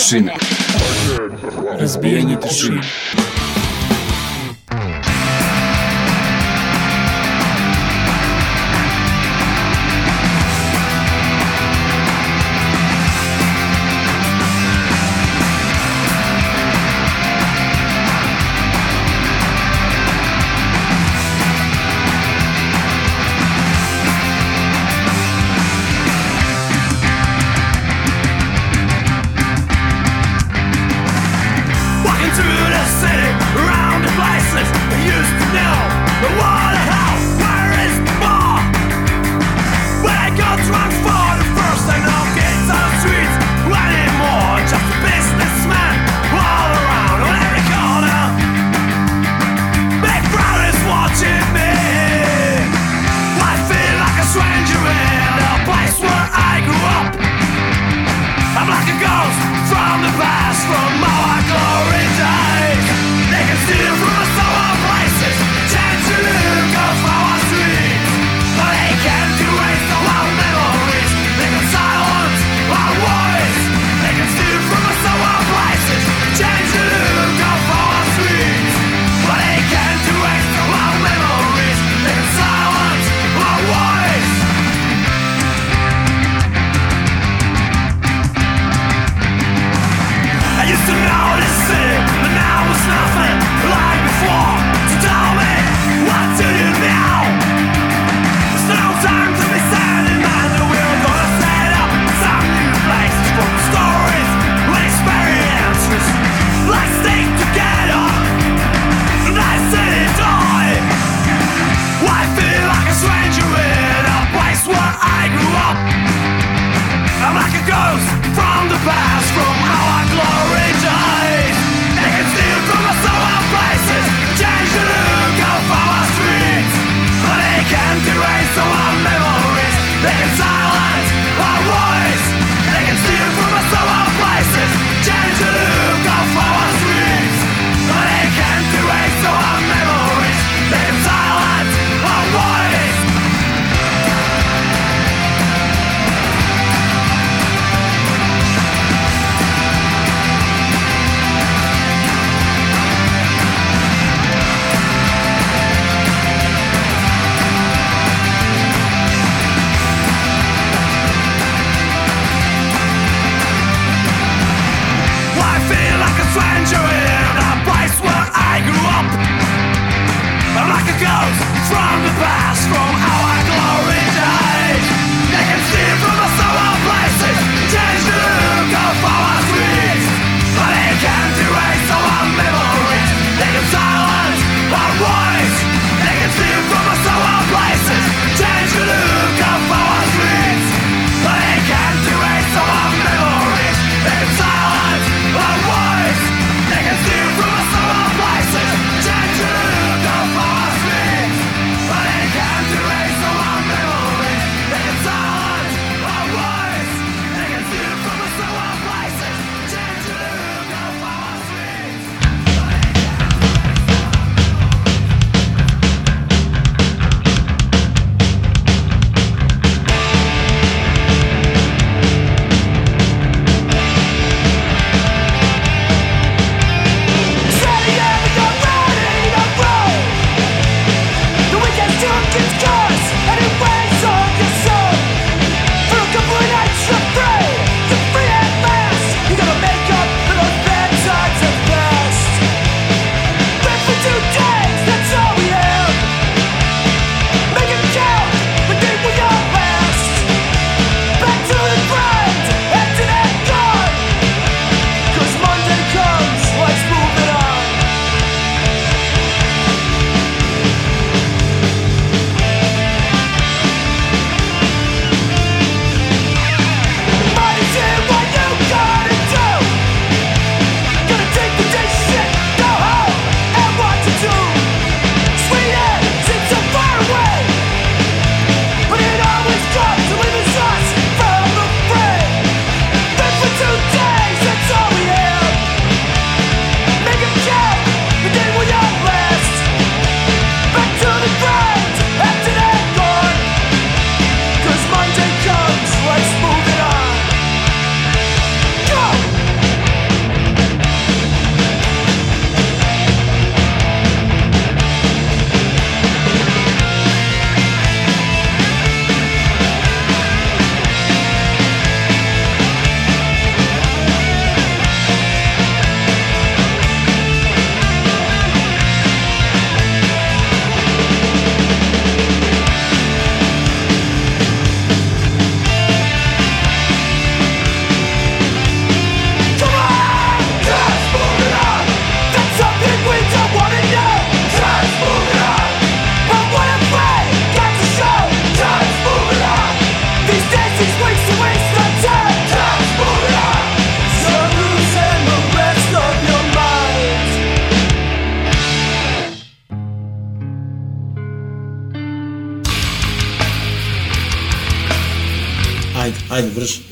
tišine. Razbijanje tišine.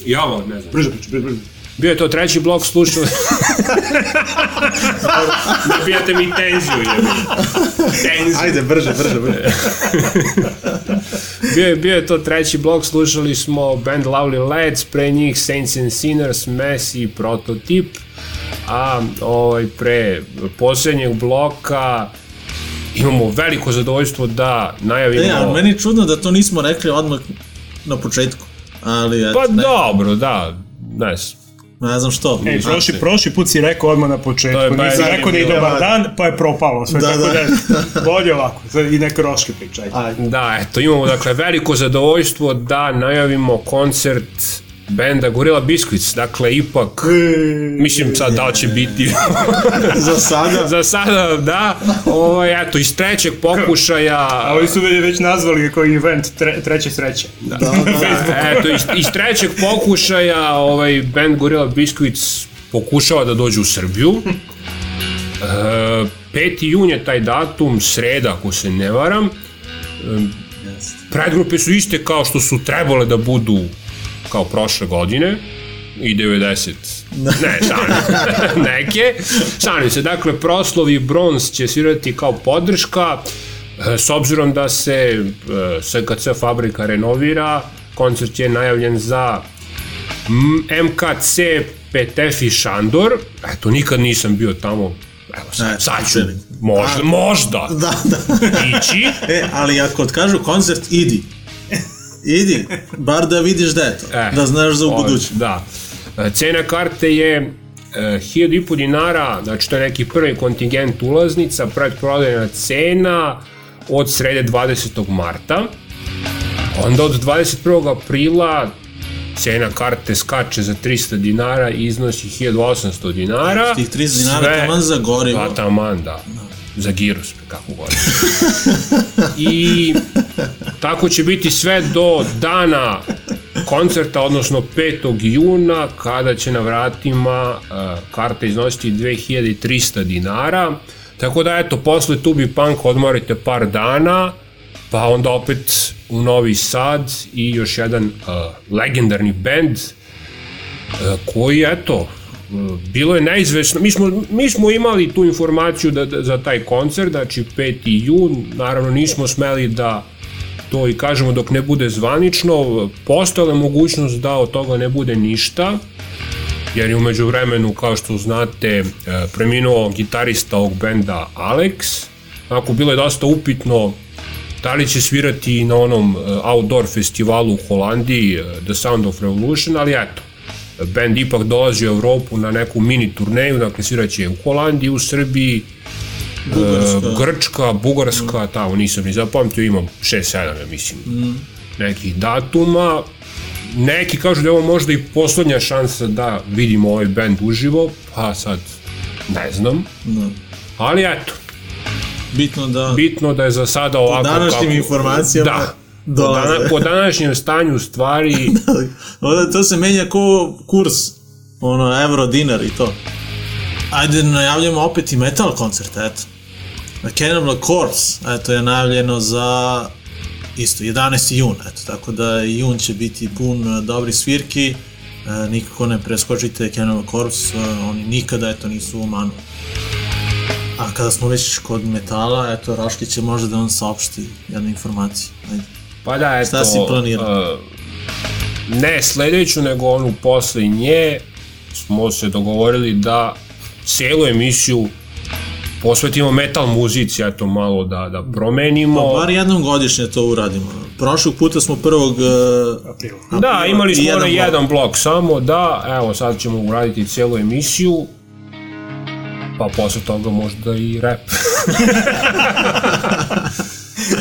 Ajde, brže. Ja vam ne znam. Brže, brže, brže, brže. Bio je to treći blok, slušali... Nabijate mi tenziju, jebi. Tenziju. Ajde, brže, brže, brže. bio, je, bio je to treći blok, slušali smo band Lovely Lads, pre njih Saints and Sinners, Messi i Prototip, a ovaj, pre posljednjeg bloka imamo veliko zadovoljstvo da najavimo... E, ali meni je čudno da to nismo rekli odmah na početku. Ali, eto, Pa ne, dobro, da, ne znam. ne znam što. Ej, Znači, prošli, prošli put si rekao odmah na početku, nisi rekao da bilo. dobar dan, pa je propalo sve, Da, tako da. da, bolje ovako, i neke roške pričaj. Da, eto, imamo dakle veliko zadovoljstvo da najavimo koncert benda Gorilla Biscuits, dakle ipak, mislim sad da će biti Za sada. za sada, da, ovaj, eto, iz trećeg pokušaja, A oni su već nazvali koji event tre, treće sreće. da, eto, iz, iz trećeg pokušaja ovaj, band Gorilla Biscuits pokušava da dođe u Srbiju. E, 5. jun je taj datum, sreda ako se ne varam. E, predgrupe su iste kao što su trebale da budu kao prošle godine i 90 ne, šalim, neke. Šalim se, dakle Proslovi Bronz će svirati kao podrška e, s obzirom da se e, SKC fabrika renovira koncert je najavljen za MKC Petef i Šandor. Eto nikad nisam bio tamo. Evo sad, E, sad ću možda, možda Da, da. ići. E, ali ako kažu koncert, idi. Idi, bar da vidiš da je to. E, da znaš za u buduće. Da. E, Cena karte je e, 1000 dinara, znači to je neki prvi kontingent ulaznica, predprodajna cena od srede 20. marta. Onda od 21. aprila cena karte skače za 300 dinara i iznosi 1800 dinara. Tih 30 dinara taman za gorivo. Pa taman, da. Za girus, kako god. I tako će biti sve do dana koncerta, odnosno 5. juna, kada će na vratima uh, karta iznositi 2300 dinara. Tako da, eto, posle Tubi Punk odmorite par dana, pa onda opet u Novi Sad i još jedan uh, legendarni band uh, koji, eto, bilo je neizvesno, mi smo, mi smo imali tu informaciju da, da, za taj koncert, znači 5. jun, naravno nismo smeli da to i kažemo dok ne bude zvanično, postojala je mogućnost da od toga ne bude ništa, jer je umeđu vremenu, kao što znate, e, preminuo gitarista ovog benda Alex. Ako bilo je dosta upitno da li će svirati na onom e, outdoor festivalu u Holandiji, e, The Sound of Revolution, ali eto, band ipak dolazi u Evropu na neku mini turneju, dakle sviraće u Holandiji, u Srbiji, Bugarska. e, Grčka, Bugarska, tamo nisam ni zapamtio, imam 6-7, ja mislim, nekih datuma. Neki kažu da je ovo možda i poslednja šansa da vidimo ovaj band uživo, pa sad ne znam. Da. Ali eto, Bitno da... bitno da je za sada ovako današnjim informacijama da, po, dolaze. dana, po današnjem stanju stvari Onda to se menja ko kurs. Ono, evro, dinar i to. Ajde, najavljamo opet i metal koncert, eto. Cannibal Corpse, eto, je najavljeno za isto, 11. jun, eto, tako da jun će biti pun e, dobrih svirki, e, nikako ne preskočite Cannibal Corpse, e, oni nikada, eto, nisu u manu. A kada smo već kod metala, eto, Raški će možda da vam saopšti jednu informaciju. Ajde. Pa da, eto, Šta si planirao? uh, ne sledeću, nego onu posle nje smo se dogovorili da celu emisiju posvetimo metal muzici, eto malo da, da promenimo. Pa bar jednom godišnje to uradimo. Prošlog puta smo prvog... Uh, Aprila. Da, imali smo jedan onaj blok. jedan blok samo, da, evo sad ćemo uraditi celu emisiju, pa posle toga možda i rap.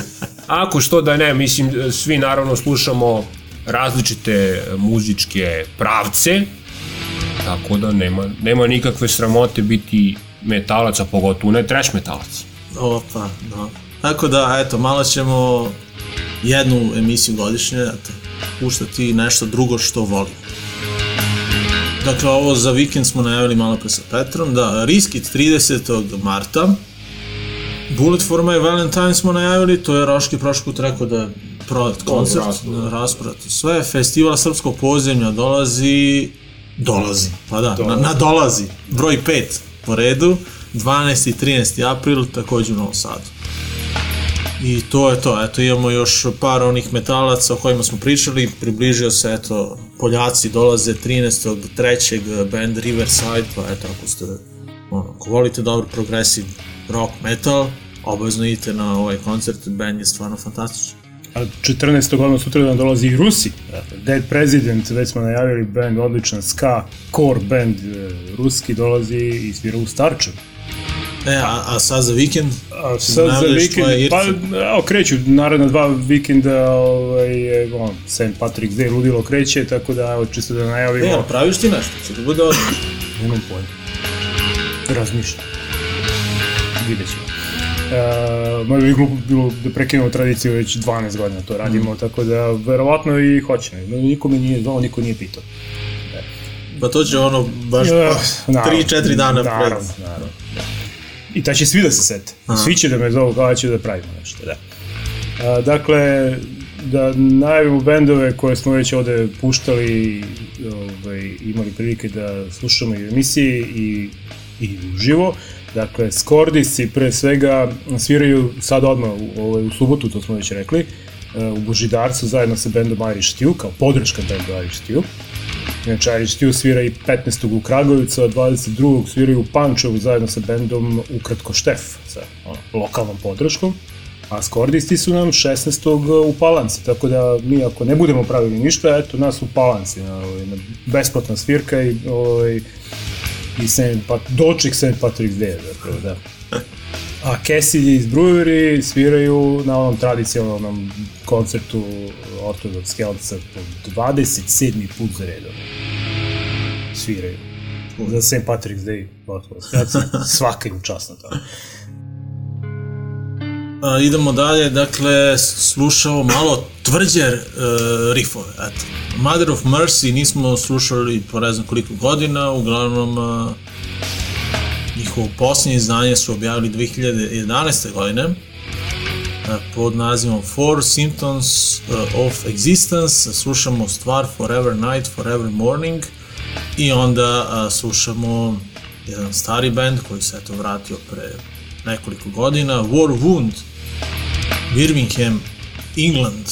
Ako što da ne, mislim, svi naravno slušamo različite muzičke pravce, tako da nema, nema nikakve sramote biti metalac, a pogotovo ne trash metalac. Opa, da. Tako da, eto, malo ćemo jednu emisiju godišnje, eto, puštati nešto drugo što volim. Dakle, ovo za vikend smo najavili malo pre sa Petrom, da, Riskit 30. marta, Bullet for my Valentine smo najavili, to je Roški prošli put rekao da prodat koncert, rasprodat. rasprat, sve, festival srpskog podzemlja dolazi, dolazi, pa da, na, na dolazi, broj 5 po redu, 12. i 13. april, takođe u Novom Sadu. I to je to, eto imamo još par onih metalaca o kojima smo pričali, približio se, eto, Poljaci dolaze 13. 3. band Riverside, pa eto, ako ste, ono, ako volite dobar progresiv rock metal, obavezno idite na ovaj koncert, band je stvarno fantastičan. A 14. godina sutra nam dolazi i Rusi. Dakle, Dead President, već smo najavili band, odličan ska, core band e, ruski dolazi i svira u Starčevu. E, a, a sad za vikend? A sad za vikend, pa evo kreću naredna dva vikenda, ovaj, je, on, St. Patrick's Day ludilo kreće, tako da evo čisto da najavimo. E, ali praviš ti nešto? Će da bude odmah? Nemam pojma. Razmišljam. Vidjet ćemo. Uh, možda bi glupo bilo da prekinemo tradiciju već 12 godina to radimo, mm. tako da verovatno i hoće. Niko me nije zvao, niko nije pitao. Pa to će ono baš Uh, 3-4 dana pred. Naravno, naravno. I ta će svi da se sete. Aha. Svi će da me zovu kao da će da pravimo nešto, da. A, dakle, da najavimo bendove koje smo već ovde puštali, ovaj, imali prilike da slušamo i u emisiji i, i uživo. Dakle, Skordisi pre svega sviraju sad odmah u, ovaj, u subotu, to smo već rekli, e, u Božidarcu zajedno sa bendom Irish Stew, kao podrška bendu Irish Stew. Inače, Irish Stew svira i 15. u Kragovicu, a 22. sviraju u Pančevu zajedno sa bendom Ukratko Štef, sa ono, lokalnom podrškom. A Skordisti su nam 16. u Palanci, tako da mi ako ne budemo pravili ništa, eto nas u Palanci, na, ovaj, na besplatna svirka i, ovaj, i Saint Pat, doček St. Patrick's Day, zapravo, da. A Cassidy iz Brewery sviraju na onom tradicionalnom koncertu Orthodox Kelca po 27. put za redom. Sviraju. Za St. Patrick's Day. Orthodox Svaka im čast na to. A, idemo dalje, dakle, slušao malo tvrđe uh, rifove, eto. Mother of Mercy nismo slušali po ne znam koliko godina, uglavnom uh, njihovo posljednje izdanje su objavili 2011. godine uh, pod nazivom Four Symptoms uh, of Existence, slušamo stvar Forever Night, Forever Morning i onda uh, slušamo jedan stari band koji se eto vratio pre nekoliko godina, War Wound, Birmingham, England.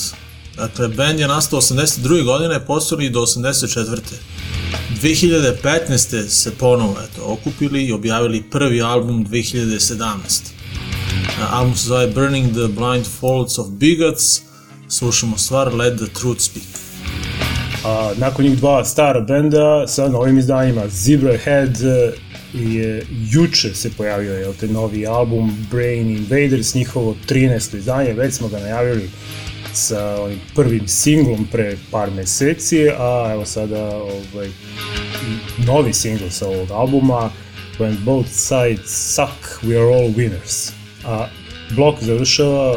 Dakle, band je nastao 82. godine, postojali do 84. 2015. se ponovo eto, okupili i objavili prvi album 2017. Album se zove Burning the Blind Folds of Bigots, slušamo stvar Let the Truth Speak. A, nakon njih dva stara benda sa novim izdanjima Zebra Head je juče se pojavio je te novi album Brain Invaders, njihovo 13. izdanje, već smo ga najavili sa onim prvim singlom pre par meseci, a evo sada ovaj, i novi singl sa ovog albuma When Both Sides Suck, We Are All Winners. A blok završava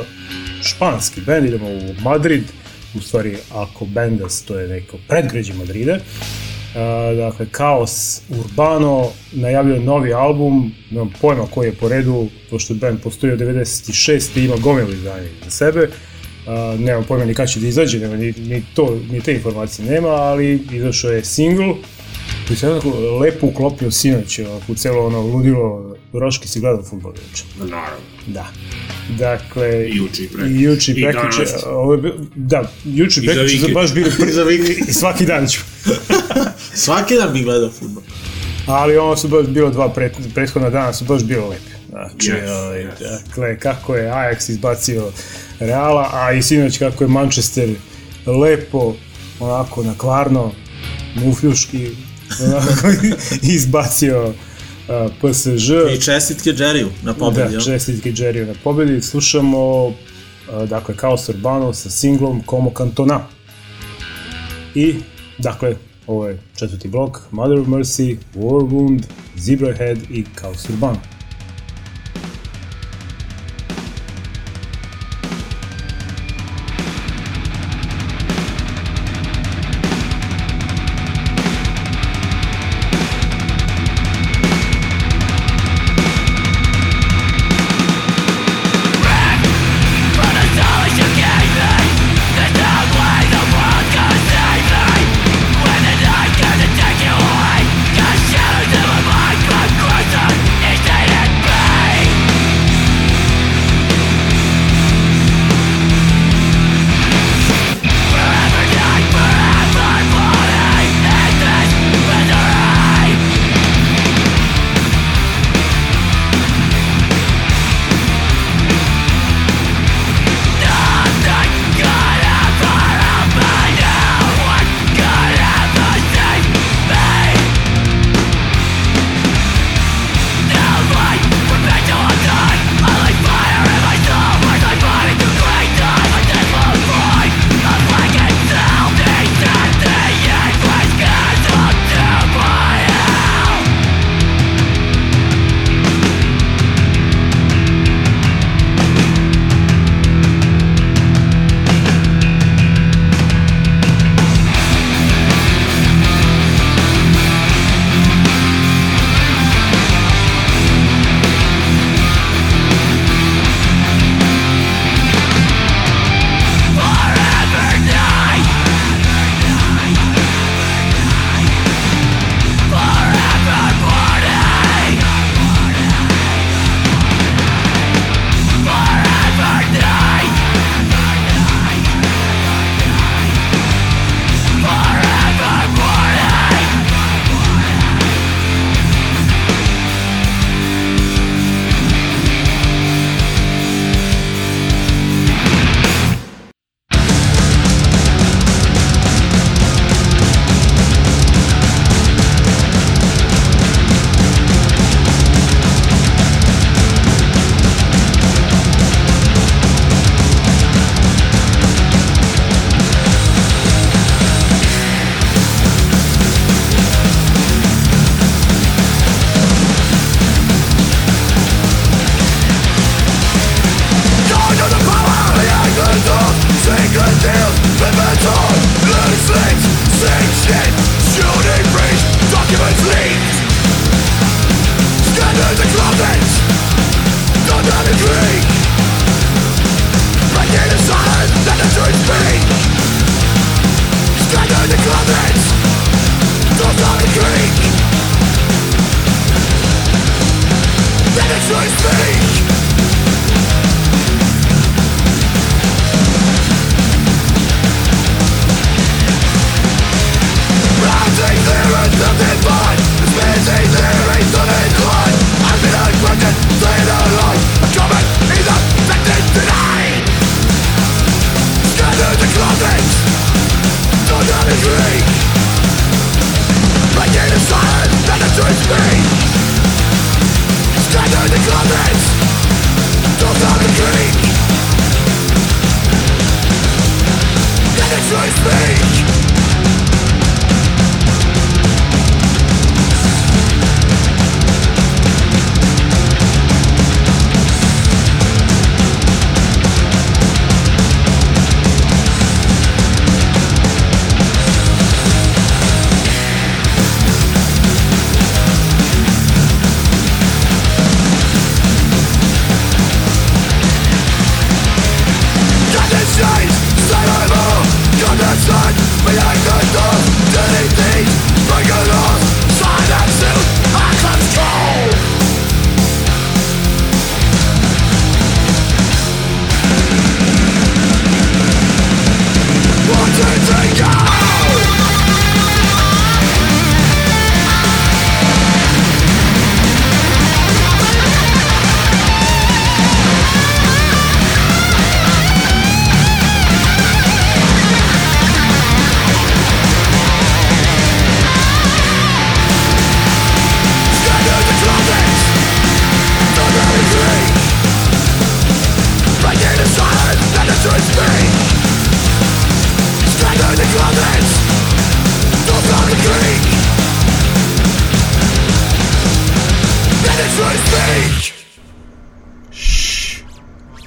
španski band, idemo u Madrid, u stvari ako bendas to je neko predgrađe Madrida, dakle, Kaos Urbano najavljuje novi album, nemam pojma koji je po redu, pošto band postoji od 96. i ima gomilu izdanje za sebe. Uh, nemam pojma ni kada će da izađe, nema, ni, ni, to, ni te informacije nema, ali izašao je single koji se onako lepo uklopio sinoć, ovako, u celo ono ludilo, Roški si gledao futbol juče. Naravno. Da. Dakle, I juče i prekjuče. I juče i. Ovo je Da, juče i I za baš bili I za vikend. i svaki dan ću. Svaki dan bi gledao futbol. Ali ovo su baš bilo dva pret, prethodna dana su baš bilo lepe. Znači, Yes, ovaj, dakle, kako je Ajax izbacio Reala, a i sinoć kako je Manchester lepo, onako na kvarno, mufljuški, izbacio uh, PSG. I čestitke Jerryu na pobedi, Da, čestitke Jerry na pobedi. Slušamo, uh, dakle, Kaos Urbano sa singlom Como Cantona. I, dakle, ovo je četvrti blok, Mother of Mercy, War Wound, Zebra Head i Kaos Urbano.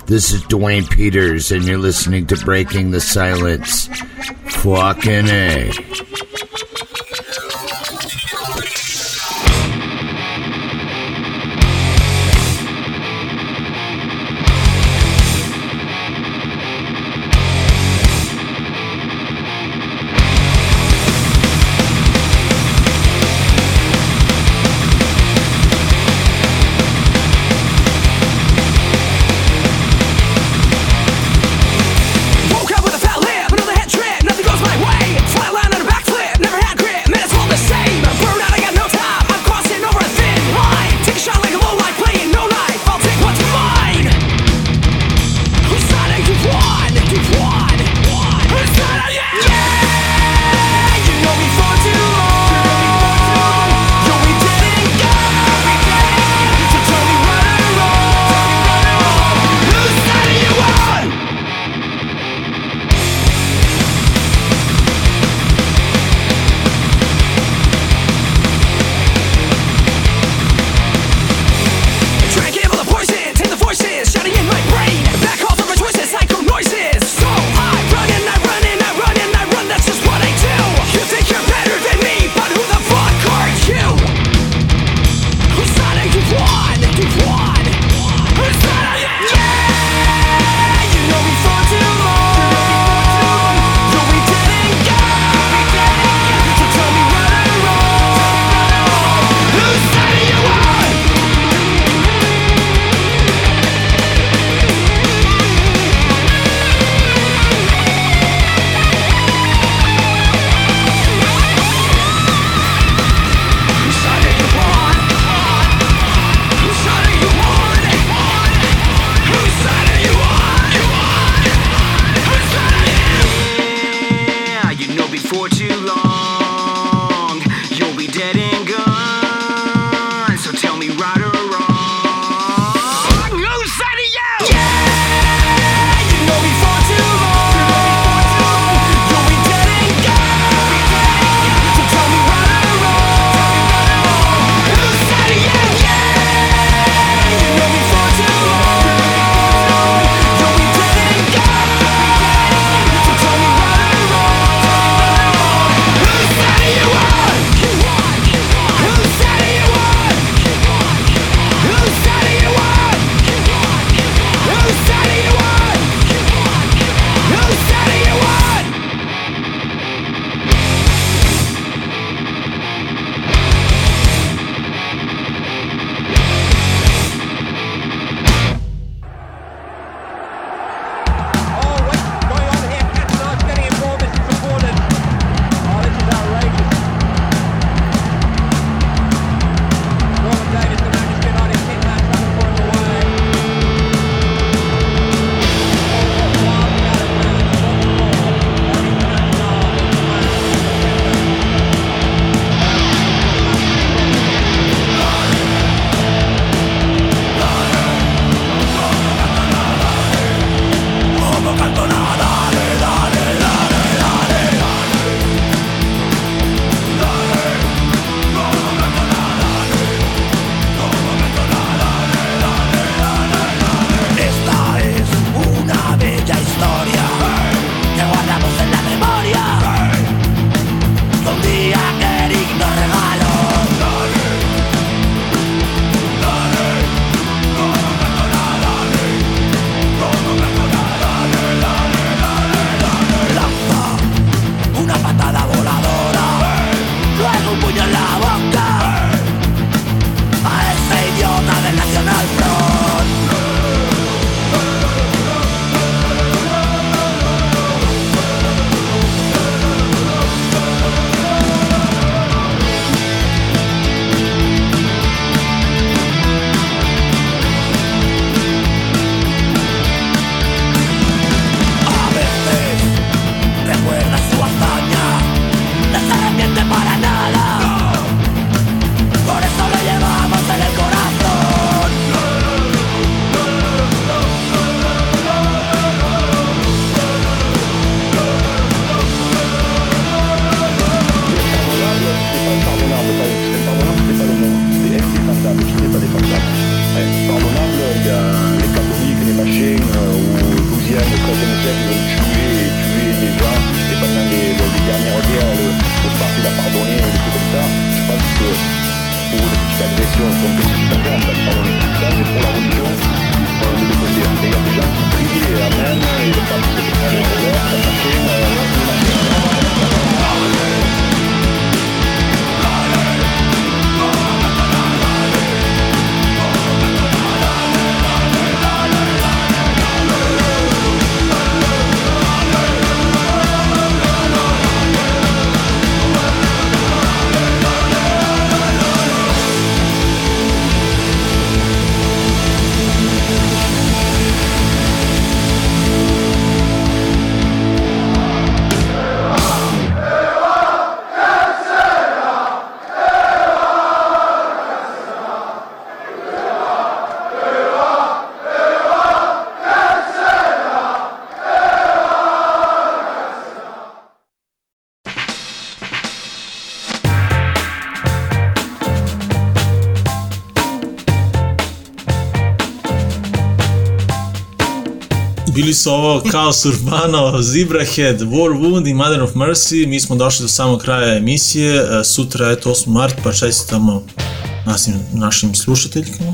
This is Dwayne Peters, and you're listening to Breaking the Silence. Fucking A. su ovo Chaos Urbano, Zebrahead, War Wound i Mother of Mercy. Mi smo došli do samog kraja emisije. E, Sutra je to 8. mart, pa čestitamo našim, našim slušateljkama.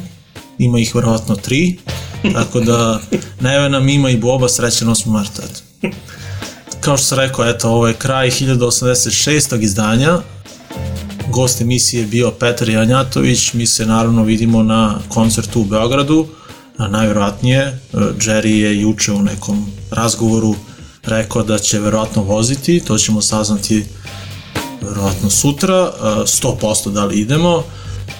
Ima ih verovatno tri. Tako da, Nevena, Mima i Boba, srećan 8. marta. Kao što sam rekao, eto, ovo je kraj 1086. izdanja. Gost emisije je bio Petar Janjatović. Mi se naravno vidimo na koncertu u Beogradu najverovatnije e, Jerry je juče u nekom razgovoru rekao da će verovatno voziti, to ćemo saznati verovatno sutra, e, 100% da li idemo.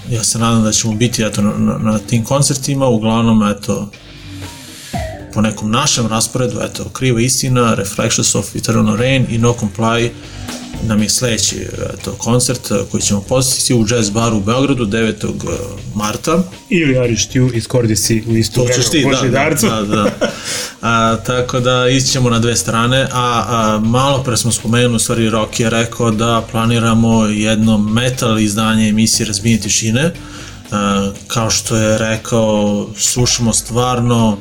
Ja se nadam da ćemo biti eto, na, na tim koncertima, uglavnom eto, po nekom našem rasporedu, eto, Kriva istina, Reflections of Eternal Rain i No Comply nam je sledeći eto, koncert e, koji ćemo posjetiti u Jazz baru u Beogradu 9. marta. Ili Arištiju iz Kordisi u isto To vreme ćeš ti, da, da, da, da. A, tako da ićemo na dve strane, a, a malo pre smo spomenuli, u stvari Rock je rekao da planiramo jedno metal izdanje emisije Razbijenje tišine. A, kao što je rekao, slušamo stvarno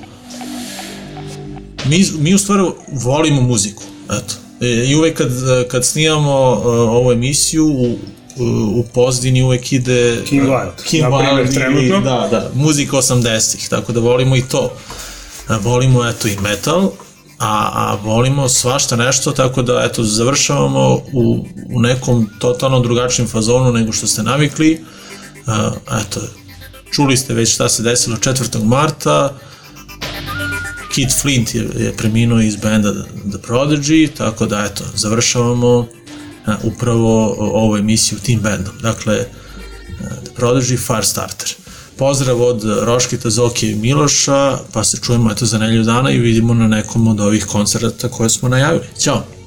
mi, mi u stvari volimo muziku, eto. E, I uvek kad, kad snimamo uh, ovu emisiju, u, u, pozdini uvek ide King Wild, King na primer, Wild trenutno. da, da, muzika 80-ih, tako da volimo i to. Volimo eto i metal, a, a volimo svašta nešto, tako da eto završavamo u, u nekom totalno drugačijem fazonu nego što ste navikli. A, eto, čuli ste već šta se desilo 4. marta, Kid Flint je, je preminuo iz benda The Prodigy, tako da eto, završavamo a, upravo ovu emisiju tim bendom. Dakle, The Prodigy Firestarter. Pozdrav od Roškita, Zoke i Miloša, pa se čujemo eto za nelju dana i vidimo na nekom od ovih koncerta koje smo najavili. Ćao!